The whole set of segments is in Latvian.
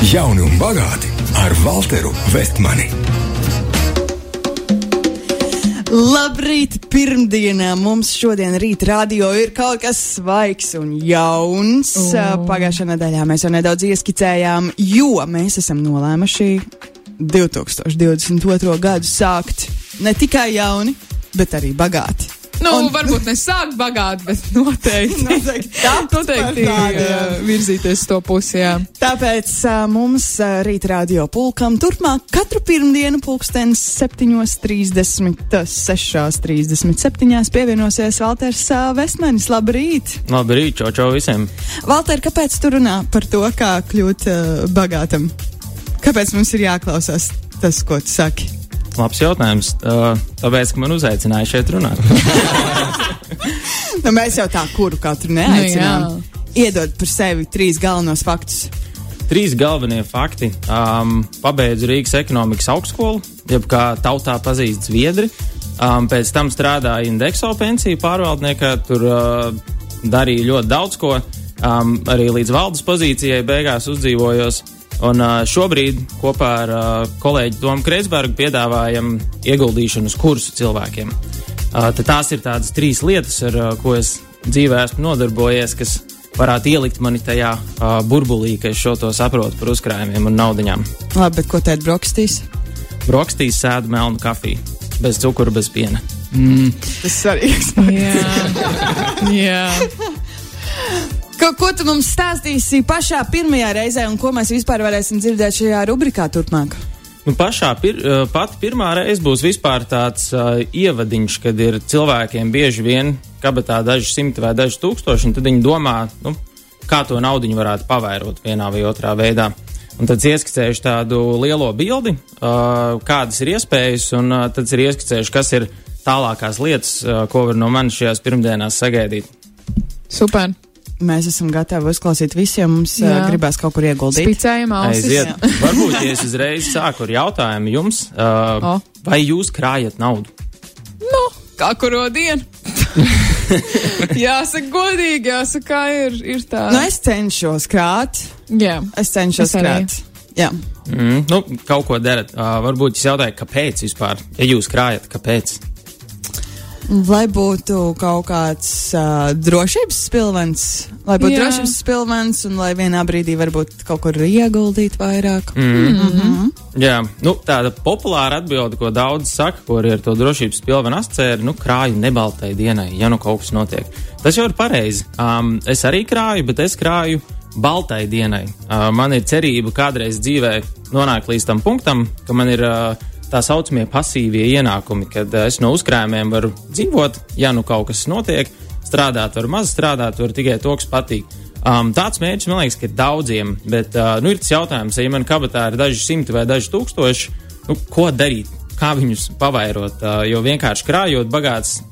Jauni un bagāti ar Walteru Vestmani. Labrīt! Pirmdienā mums šodien rīt radio ir kaut kas svaigs un jauns. Oh. Pagājušajā nedēļā mēs jau nedaudz ieskicējām, jo mēs esam nolēmuši 2022. gadu sākt ne tikai jauni, bet arī bagāti. Nu, un, varbūt ne sākt bagāti, bet noteikti, noteikti, noteikti tādu, uh, virzīties to pusi. Jā. Tāpēc uh, mums uh, rīt radio pulkam turpmāk katru pirmdienu pulkstens 7.30, 6.37 pievienosies Valters uh, Vestmanis. Labrīt! Labrīt, čau, čau visiem! Valter, kāpēc tu runā par to, kā kļūt uh, bagātam? Kāpēc mums ir jāklausās tas, ko tu saki? Labs jautājums. Tāpēc, ka man uzaicināja šeit runāt. nu, mēs jau tā kuru katru neaicinām. Nu, Iedod par sevi trīs galvenos faktus. Trīs galvenie fakti. Um, pabeidzu Rīgas ekonomikas augstskolu, jeb kā tautā pazīst Zviedri. Um, pēc tam strādāju indekso pensiju pārvaldniekā. Tur uh, darīju ļoti daudz ko. Um, arī līdz valdes pozīcijai beigās uzdzīvojos. Un šobrīd kopā ar kolēģi Tomu Kreisbergu piedāvājam ieguldīšanas kursu cilvēkiem. Tās ir tādas trīs lietas, ar ko es dzīvē esmu nodarbojies, kas varētu ielikt mani tajā burbulī, ka es šo to saprotu par uzkrājumiem un naudiņām. Labi, bet ko teikt brokastīs? Brokastīs sēdu melnu kafiju, bez cukura, bez piena. Mm. Tas svarīgs. Jā. Jā. Ko, ko tu mums stāstīsi pašā pirmajā reizē, un ko mēs vispār varēsim dzirdēt šajā rubrikā turpmāk? Nu, pašā pir, pati pirmā reize būs vispār tāds uh, ievadiņš, kad ir cilvēkiem bieži vien kabatā daži simti vai daži tūkstoši, un tad viņi domā, nu, kā to naudu varētu pavairot vienā vai otrā veidā. Un tad ieskicējuši tādu lielo bildi, uh, kādas ir iespējas, un uh, tad ir ieskicējuši, kas ir tālākās lietas, uh, ko var no manis šajās pirmdienās sagaidīt. Super! Mēs esam gatavi uzklausīt visiem. Mums Jā. uh, gribēs kaut kur ieguldīt. Spicējam ausis. Varbūt, ja es uzreiz sāku ar jautājumu jums, uh, oh. vai jūs krājat naudu? Nu, kā kuru dienu. jāsaka, godīgi, jāsaka, kā ir, ir tā. Nu, es cenšos krāt. Jā. Es cenšos es krāt. Jā. Mm, nu, kaut ko darat. Uh, varbūt jūs jautājat, kāpēc vispār? Ja jūs krājat, kāpēc? Lai būtu kaut kāds uh, drošības spilvens, lai būtu Jā. drošības spilvens un lai vienā brīdī varbūt kaut kur ieguldīt vairāk. Mm. Mm -hmm. Jā, nu, tāda populāra atbilde, ko daudz saka, ko arī ar to drošības spilvenu ascēri, nu, krāju nebaltai dienai, ja nu kaut kas notiek. Tas jau ir pareizi. Um, es arī krāju, bet es krāju baltai dienai. Uh, man ir cerība kādreiz dzīvē nonākt līdz tam punktam, ka man ir uh, tā saucamie pasīvie ienākumi, kad eh, es no uzkrājumiem varu dzīvot, ja nu kaut kas notiek, strādāt, varu maz strādāt, varu tikai to, kas patīk. Um, tāds mērķis man liekas, ka ir daudziem, bet uh, nu, ir tas jautājums, ja man kabatā ir daži simti vai daži tūkstoši, nu, ko darīt, kā viņus pavairot, uh, jo vienkārši krājot bagāts,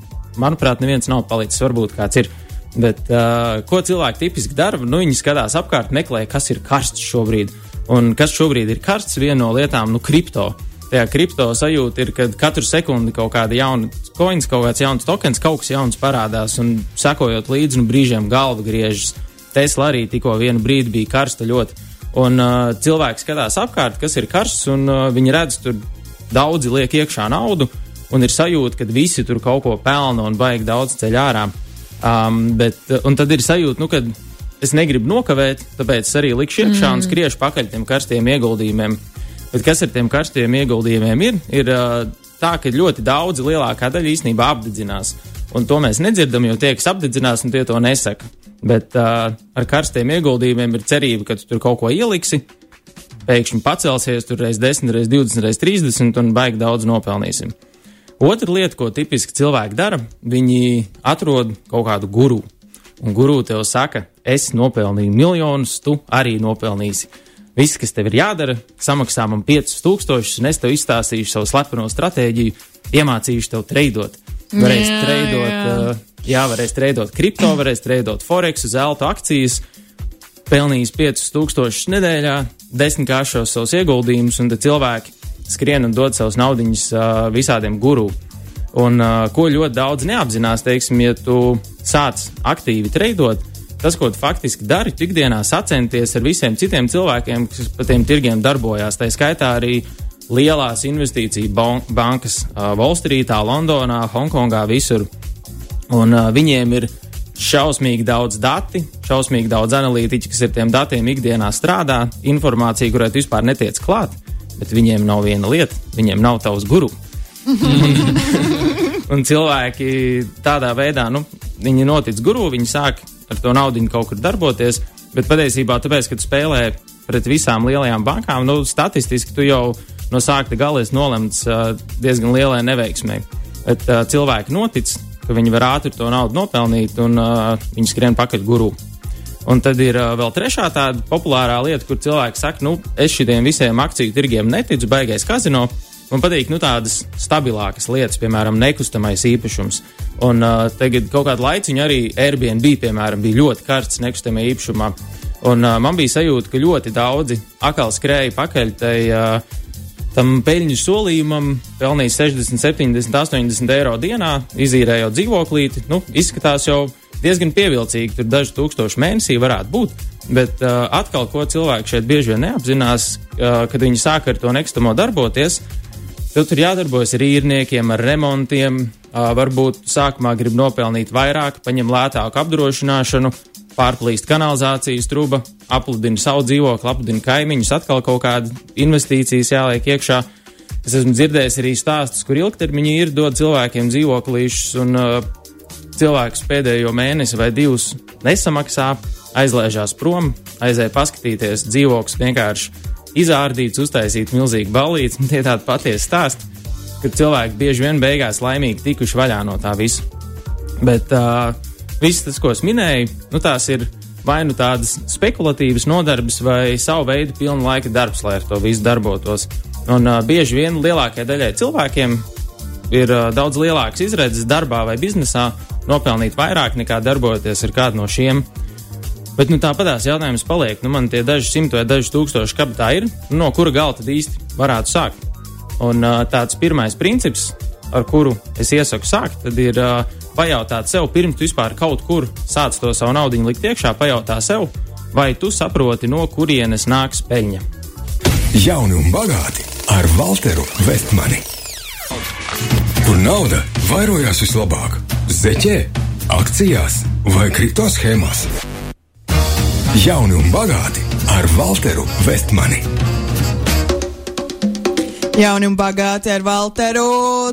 manuprāt, neviens nav palicis, varbūt kāds ir. Bet, uh, ko cilvēki tipiski dara? Nu, viņi skatās apkārt, meklē, kas ir karsts šobrīd. Un kas šobrīd ir karsts, viena no lietām, nu, kripto. Uh, tajā kripto sajūta ir, ka katru sekundi kaut kāda jauna coins, kaut kāds jauns tokens, kaut kas jauns parādās, un sekojot līdzi, nu brīžiem galva griežas. Tesla arī tikko vienu brīdi bija karsta ļoti. Un uh, cilvēks skatās apkārt, kas ir karsts, un uh, viņi redz, tur daudzi liek iekšā naudu, un ir sajūta, ka visi tur kaut ko pelna un baigi daudz ceļ ārā. Um, bet, un tad ir sajūta, nu, ka es negribu nokavēt, tāpēc arī likšu iekšā mm. un skriešu pakaļ tiem karstiem ieguldījumiem. Bet kas ar tiem karstiem ieguldījumiem ir? Ir tā, ka ļoti daudzi lielākā daļa īstenībā apdedzinās. Un to mēs nedzirdam, jo tie, kas apdedzinās, un tie to nesaka. Bet uh, ar karstiem ieguldījumiem ir cerība, ka tu tur kaut ko ieliksi, pēkšņi pacelsies, tur reiz 10, reiz 20, reiz 30 un baigi daudz nopelnīsim. Otra lieta, ko tipiski cilvēki dara, viņi atrod kaut kādu guru. Un guru tev saka, es nopelnīju miljonus, tu arī nopelnīsi. Viss, kas tev ir jādara, samaksā man 5000, un es tev izstāstīšu savu slepeno stratēģiju, iemācīšu tev treidot. Varēs jā, treidot, jā. Uh, jā, varēs treidot kripto, varēs treidot forex, zelta akcijas, pelnījis 5000 nedēļā, desmitkāršos savus ieguldījumus, un tad cilvēki skrien un dod savus naudiņus uh, visādiem guru. Un uh, ko ļoti daudz neapzinās, teiksim, ja tu sāc aktīvi treidot, tas, ko tu faktiski dari, ikdienā sacenties ar visiem citiem cilvēkiem, kas pa tiem tirgiem darbojās. Tā skaitā arī lielās investīciju ban bankas Wallstreetā, Londonā, Hongkongā, visur. Un uh, viņiem ir šausmīgi daudz dati, šausmīgi daudz analītiķu, kas ar tiem datiem ikdienā strādā, informācija, kurai tu vispār netiec klāt, bet viņiem nav viena lieta, viņiem nav tavs guru. un cilvēki tādā veidā, nu, viņi notic guru, viņi sāk ar to naudu kaut kur darboties, bet patiesībā tāpēc, ka tu spēlē pret visām lielajām bankām, nu, statistiski tu jau no sākta gala esi nolemts uh, diezgan lielai neveiksmei. Bet uh, cilvēki notic, ka viņi var ātri to naudu nopelnīt, un uh, viņi skrien pakaļ guru. Un tad ir uh, vēl trešā tāda populārā lieta, kur cilvēki saka, nu, es šiem visiem akciju tirgiem neticu, baigais kazino. Man patīk nu, tādas stabilākas lietas, piemēram, nekustamais īpašums. Un uh, tagad kaut kādu laiciņu arī Airbnb, piemēram, bija ļoti karsts nekustamajā īpašumā. Un uh, man bija sajūta, ka ļoti daudzi atkal skrēja pakaļ tai uh, tam peļņu solījumam pelnīja 60, 70, 80 eiro dienā, izīrējot dzīvoklīti. Nu, izskatās jau diezgan pievilcīgi, tur daži tūkstoši mēnesī varētu būt. Bet uh, atkal, ko cilvēki šeit bieži vien neapzinās, uh, kad viņi sāk ar to nekustamo darboties, tad tur jādarbojas ar īrniekiem, ar remontiem. Varbūt sākumā grib nopelnīt vairāk, paņem lētāku apdrošināšanu, pārplīst kanalizācijas truba, apludina savu dzīvokli, apludina kaimiņus, atkal kaut kāda investīcijas jāliek iekšā. Es esmu dzirdējis arī stāstus, kur ilgtermiņā ir dod cilvēkiem dzīvoklīšus, un uh, cilvēks pēdējo mēnesi vai divus nesamaksā, aizlaižās prom, aizēja paskatīties, dzīvoklis vienkārši izārdīts, uztaisīt milzīgu balīti. Tie tādi patiesi stāsti, ka cilvēki bieži vien beigās laimīgi tikuši vaļā no tā visa. Bet uh, viss tas, ko es minēju, nu, tās ir vai nu tādas spekulatīvas nodarbes, vai savu veidu pilna laika darbs, lai ar to visu darbotos. Un uh, bieži vien lielākajai daļai cilvēkiem ir uh, daudz lielākas izredzes darbā vai biznesā nopelnīt vairāk nekā darbojoties ar kādu no šiem. Bet nu, tāpatās jautājums paliek, nu, man tie daži simti vai daži tūkstoši kabatā ir, nu, no kura gala tad īsti varētu sākt. Un uh, tāds pirmais princips, ar kuru es iesaku sākt, tad ir uh, pajautāt sev, pirms tu vispār kaut kur sāc to savu naudu likt iekšā, pajautā sev, vai tu saproti, no kurienes nāks peļņa. Jauni un bagāti ar Walteru Vestmani. Kur nauda vairojās vislabāk? Zeķē, akcijās vai kripto schēmās? Jauni un bagāti ar Walteru Vestmani. Jauni un bagāti ar Walteru.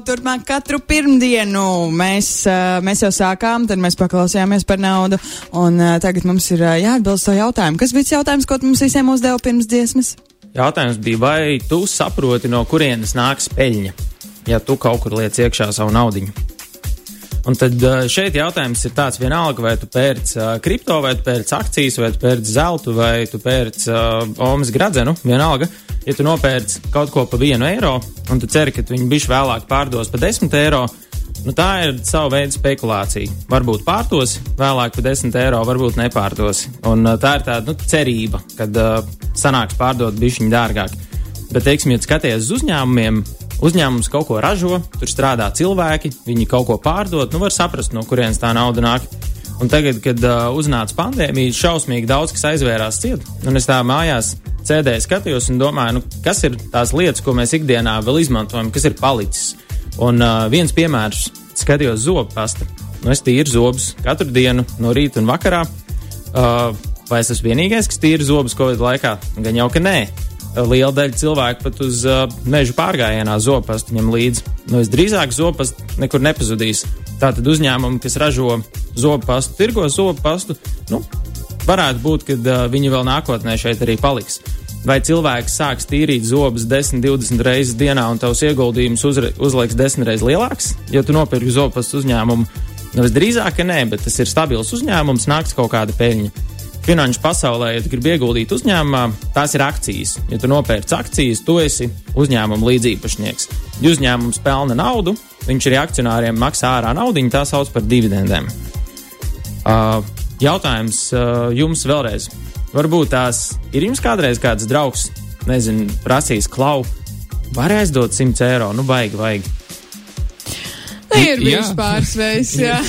Turpmāk katru pirmdienu mēs, uh, mēs jau sākām, tad mēs paklausījāmies par naudu. Un uh, tagad mums ir uh, jāatbilst to jautājumu. Kas bija jautājums, ko mums visiem uzdeva pirms dziesmas? Jautājums bija, vai tu saproti, no kurienes nāks peļņa, ja tu kaut kur liec iekšā savu naudu? Un tad šeit jautājums ir tāds, vienalga, vai tu pērc uh, kripto, vai tu pērc akcijas, vai tu pērc zeltu, vai tu pērc uh, omas gradzenu, vienalga. Ja tu nopērc kaut ko par vienu eiro, un tu ceri, ka viņi bišķi vēlāk pārdos par desmit eiro, nu tā ir sava veida spekulācija. Varbūt pārdos vēlāk par desmit eiro, varbūt nepārdos. Un uh, tā ir tāda nu, cerība, kad uh, sanāks pārdot bišķiņu dārgāk. Bet, teiksim, ja skaties uz uzņēmumiem, uzņēmums kaut ko ražo, tur strādā cilvēki, viņi kaut ko pārdod, nu var saprast, no kurienes tā nauda nāk. Un tagad, kad uh, uznāca pandēmija, šausmīgi daudz kas aizvērās ciet. Un es tā mājās CD skatījos un domāju, nu, kas ir tās lietas, ko mēs ikdienā vēl izmantojam, kas ir palicis. Un uh, viens piemērs - skatījos zobu pasta. Nu, es tīru zobus katru dienu, no rīta un vakarā. Uh, vai es esmu vienīgais, kas tīra zobus Covid laikā? Gan jau, ka nē liela daļa cilvēku pat uz uh, meža pārgājienā zopastu ņem līdzi. Nu, visdrīzāk zopastu nekur nepazudīs. Tātad uzņēmumi, kas ražo zopastu, tirgo zopastu, nu, varētu būt, ka uh, viņi vēl nākotnē šeit arī paliks. Vai cilvēks sāks tīrīt zobus 10, 20 reizes dienā un tavs ieguldījums uzliks 10 reizes lielāks, ja tu nopirki zopastu uzņēmumu? Nu, visdrīzāk, ka nē, bet tas ir stabils uzņēmums, nāks kaut kāda peļņa finanšu pasaulē, ja tu gribi ieguldīt uzņēmumā, tās ir akcijas. Ja tu nopērci akcijas, tu esi uzņēmuma līdziepašnieks. Ja uzņēmums pelna naudu, viņš arī akcionāriem maksā ārā naudu, tā sauc par dividendēm. Uh, jautājums uh, jums vēlreiz. Varbūt tās ir jums kādreiz kāds draugs, nezinu, prasījis klau, var aizdot 100 eiro, nu baigi, vajag. Ir bijis pāris reizes, jā.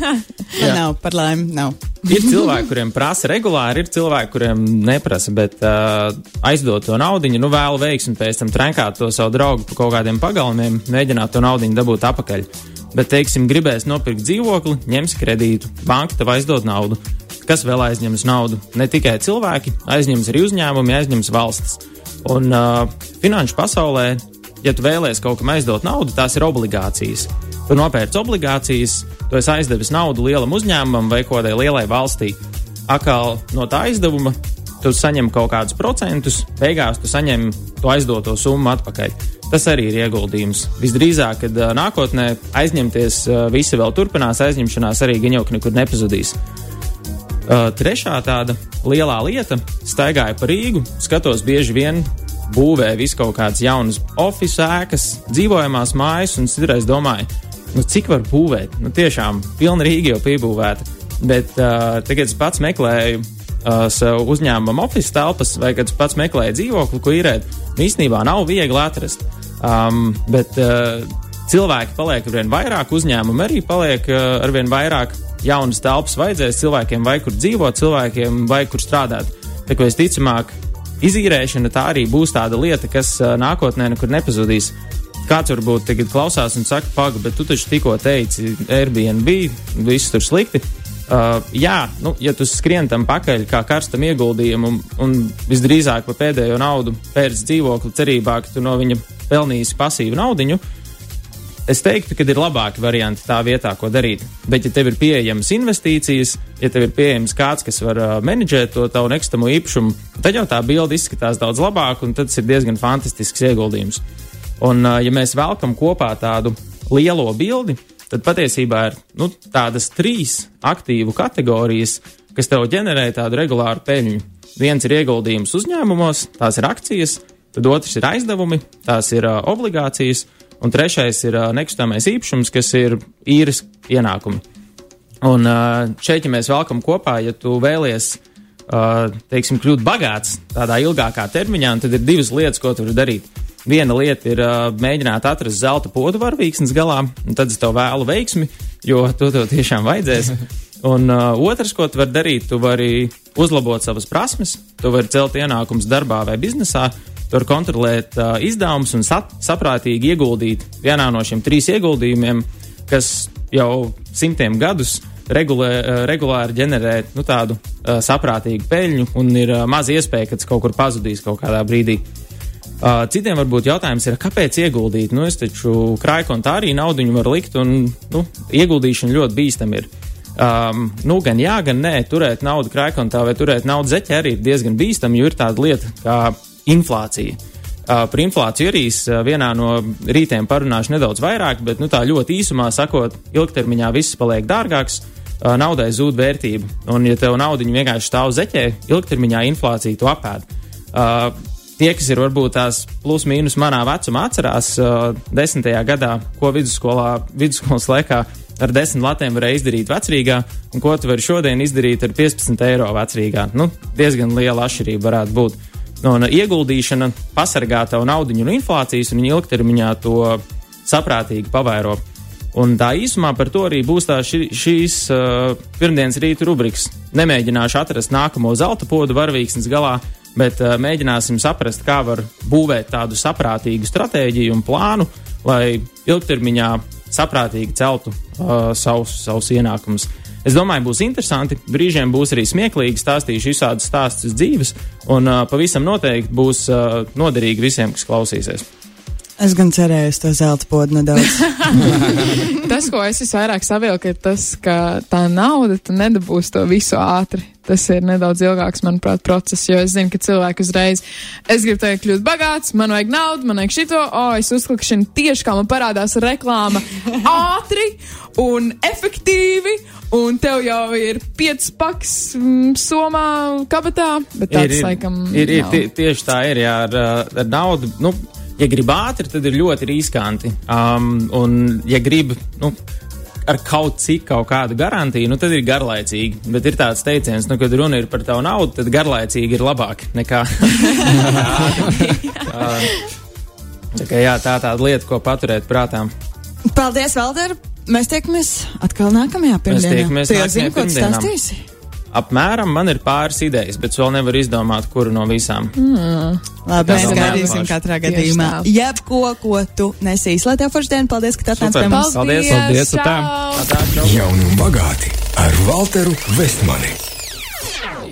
jā. nav, par laimi, nav. ir cilvēki, kuriem prasa regulāri, ir cilvēki, kuriem neprasa, bet uh, aizdot to naudu, nu vēlu veiksmi, pēc tam trenkāt to savu draugu pa kaut kādiem pagalmiem, mēģināt to naudu dabūt apakaļ. Bet, teiksim, gribēs nopirkt dzīvokli, ņems kredītu, banka tev aizdod naudu. Kas vēl aizņems naudu? Ne tikai cilvēki, aizņems arī uzņēmumi, aizņems valstis. Un uh, finanšu pasaulē, ja tu vēlēsies kaut kam aizdot naudu, tās ir obligācijas. Tu nopērci obligācijas, tu esi aizdevis naudu lielam uzņēmumam vai kādai lielai valstī. Akāli no tā aizdevuma tu saņem kaut kādus procentus, beigās tu saņem to aizdoto summu atpakaļ. Tas arī ir ieguldījums. Visdrīzāk, kad nākotnē aizņemties, visi vēl turpinās, aizņemšanās arī jau nekur nepazudīs. Trešā tāda lielā lieta - staigāju pa Rīgu, skatos bieži vien būvē visu kaut kādas jaunas oficiālās ēkas, dzīvojamās mājas, un citreiz domāju, nu, cik var būvēt. Nu, tiešām pilna Rīga jau piebūvēta. Bet uh, tagad es pats meklēju uh, sev uzņēmuma oficiālās telpas, vai kad es pats meklēju dzīvokli, ko īrēt. Nu, īstenībā nav viegli atrast. Um, bet uh, cilvēki paliek ar vien vairāk, uzņēmumi arī paliek uh, ar vien vairāk. Jaunas telpas vajadzēs cilvēkiem, vai kur dzīvot, cilvēkiem, vai kur strādāt. Tā kā visticamāk, izīrēšana tā arī būs tāda lieta, kas uh, nākotnē nekur nepazudīs. Kāds varbūt tagad klausās un saka, pagaidi, bet tu taču tikko teici, Airbnb, viss tur slikti. Uh, jā, nu, ja tu skrien tam pakaļ kā karstam ieguldījumam, un, un visdrīzāk pa pēdējo naudu pērc dzīvokli cerībā, ka tu no viņa pelnīsi pasīvu naudiņu, es teiktu, ka ir labāki varianti tā vietā, ko darīt. Bet, ja tev ir pieejamas investīcijas, ja tev ir pieejams kāds, kas var uh, menedžēt to tavu nekustamo īpašumu, tad jau tā bilde izskatās daudz labāk, un tas ir diezgan fantastisks ieguldījums. Un, ja mēs velkam kopā tādu lielo bildi, tad patiesībā ir nu, tādas trīs aktīvu kategorijas, kas tev ģenerē tādu regulāru peļņu. Viens ir ieguldījums uzņēmumos, tās ir akcijas, tad otrs ir aizdevumi, tās ir uh, obligācijas, un trešais ir uh, nekustamais īpašums, kas ir īres ienākumi. Un uh, šeit, ja mēs velkam kopā, ja tu vēlies teiksim, kļūt bagāts tādā ilgākā termiņā, tad ir divas lietas, ko tu vari darīt. Viena lieta ir uh, mēģināt atrast zelta podu varavīksnes galā, un tad es tev vēlu veiksmi, jo to tev tiešām vajadzēs. Un uh, otrs, ko tu vari darīt, tu vari uzlabot savas prasmes, tu vari celt ienākumus darbā vai biznesā, tu vari kontrolēt uh, izdevumus un sap saprātīgi ieguldīt vienā no šiem trīs ieguldījumiem, kas jau simtiem gadus regulē, uh, regulāri ģenerē nu, tādu uh, saprātīgu peļņu un ir uh, maz iespēja, ka tas kaut kur pazudīs kaut kādā brīdī. Uh, citiem varbūt jautājums ir, kāpēc ieguldīt? Nu, es taču krājkontā arī naudu varu likt, un nu, ieguldīšana ļoti bīstama ir. Um, nu, gan jā, gan nē, turēt naudu krājkontā vai turēt naudu zeķē arī ir diezgan bīstami, jo ir tāda lieta kā inflācija. Uh, par inflāciju arī es uh, vienā no rītiem parunāšu nedaudz vairāk, bet nu, tā ļoti īsumā sakot, ilgtermiņā viss paliek dārgāks, uh, naudai zūd vērtība. Un, ja tev nauda vienkārši stāv zeķē, ilgtermiņā inflācija to apēd. Uh, tie, kas ir varbūt tās plus mīnus manā vecumā, atcerās uh, desmitajā gadā, ko vidusskolā, vidusskolas laikā ar 10 latiem varēja izdarīt vecrīgā, un ko tu vari šodien izdarīt ar 15 eiro vecrīgā. Nu, diezgan liela atšķirība varētu būt. Nu, un ieguldīšana pasargā tavu naudu no inflācijas, un ilgtermiņā to saprātīgi pavairo. Un tā īsumā par to arī būs tā ši, šīs uh, pirmdienas rīta rubrikas. Nemēģināšu atrast nākamo zelta podu varavīksnes galā, bet uh, mēģināsim saprast, kā var būvēt tādu saprātīgu stratēģiju un plānu, lai ilgtermiņā saprātīgi celtu uh, savus, savus ienākumus. Es domāju, būs interesanti. Brīžiem būs arī smieklīgi, stāstīšu visādus stāstus dzīves, un uh, pavisam noteikti būs uh, noderīgi visiem, kas klausīsies. Es gan cerēju uz to zelta podu nedaudz. tas, ko es visvairāk savilku, ir tas, ka tā nauda tu nedabūsi to visu ātri. Tas ir nedaudz ilgāks, manuprāt, process, jo es zinu, ka cilvēki uzreiz, es gribu teikt, kļūt bagāts, man vajag naudu, man vajag šito, o, oh, es uzklikšanu tieši kā man parādās reklāma ātri un efektīvi, un tev jau ir piecas paks mm, somā kabatā, bet tāds, ir, ir, laikam, ir, ir tie, tieši tā ir, jā, ar, ar naudu. Nu, ja grib ātri, tad ir ļoti riskanti. Um, un, ja grib nu, ar kaut cik kaut kādu garantiju, nu, tad ir garlaicīgi. Bet ir tāds teiciens, nu, kad runa ir par tavu naudu, tad garlaicīgi ir labāk nekā. tā, tā, kā, jā, tā tāda lieta, ko paturēt prātā. Paldies, Valder! Mēs tiekamies atkal nākamajā pirmdienā. Mēs tiekamies nākamajā zini, ko tu pirmdienā. stāstīsi? Apmēram man ir pāris idejas, bet vēl nevaru izdomāt, kuru no visām. Mm. Labi, mēs gaidīsim katrā gadījumā. tā. Jebko, ko tu nesīs. Lai tev forši diena, paldies, ka atnāci Super. pie mums. Paldies, paldies, atā. Tā. Jauni un bagāti ar Walteru Vestmani.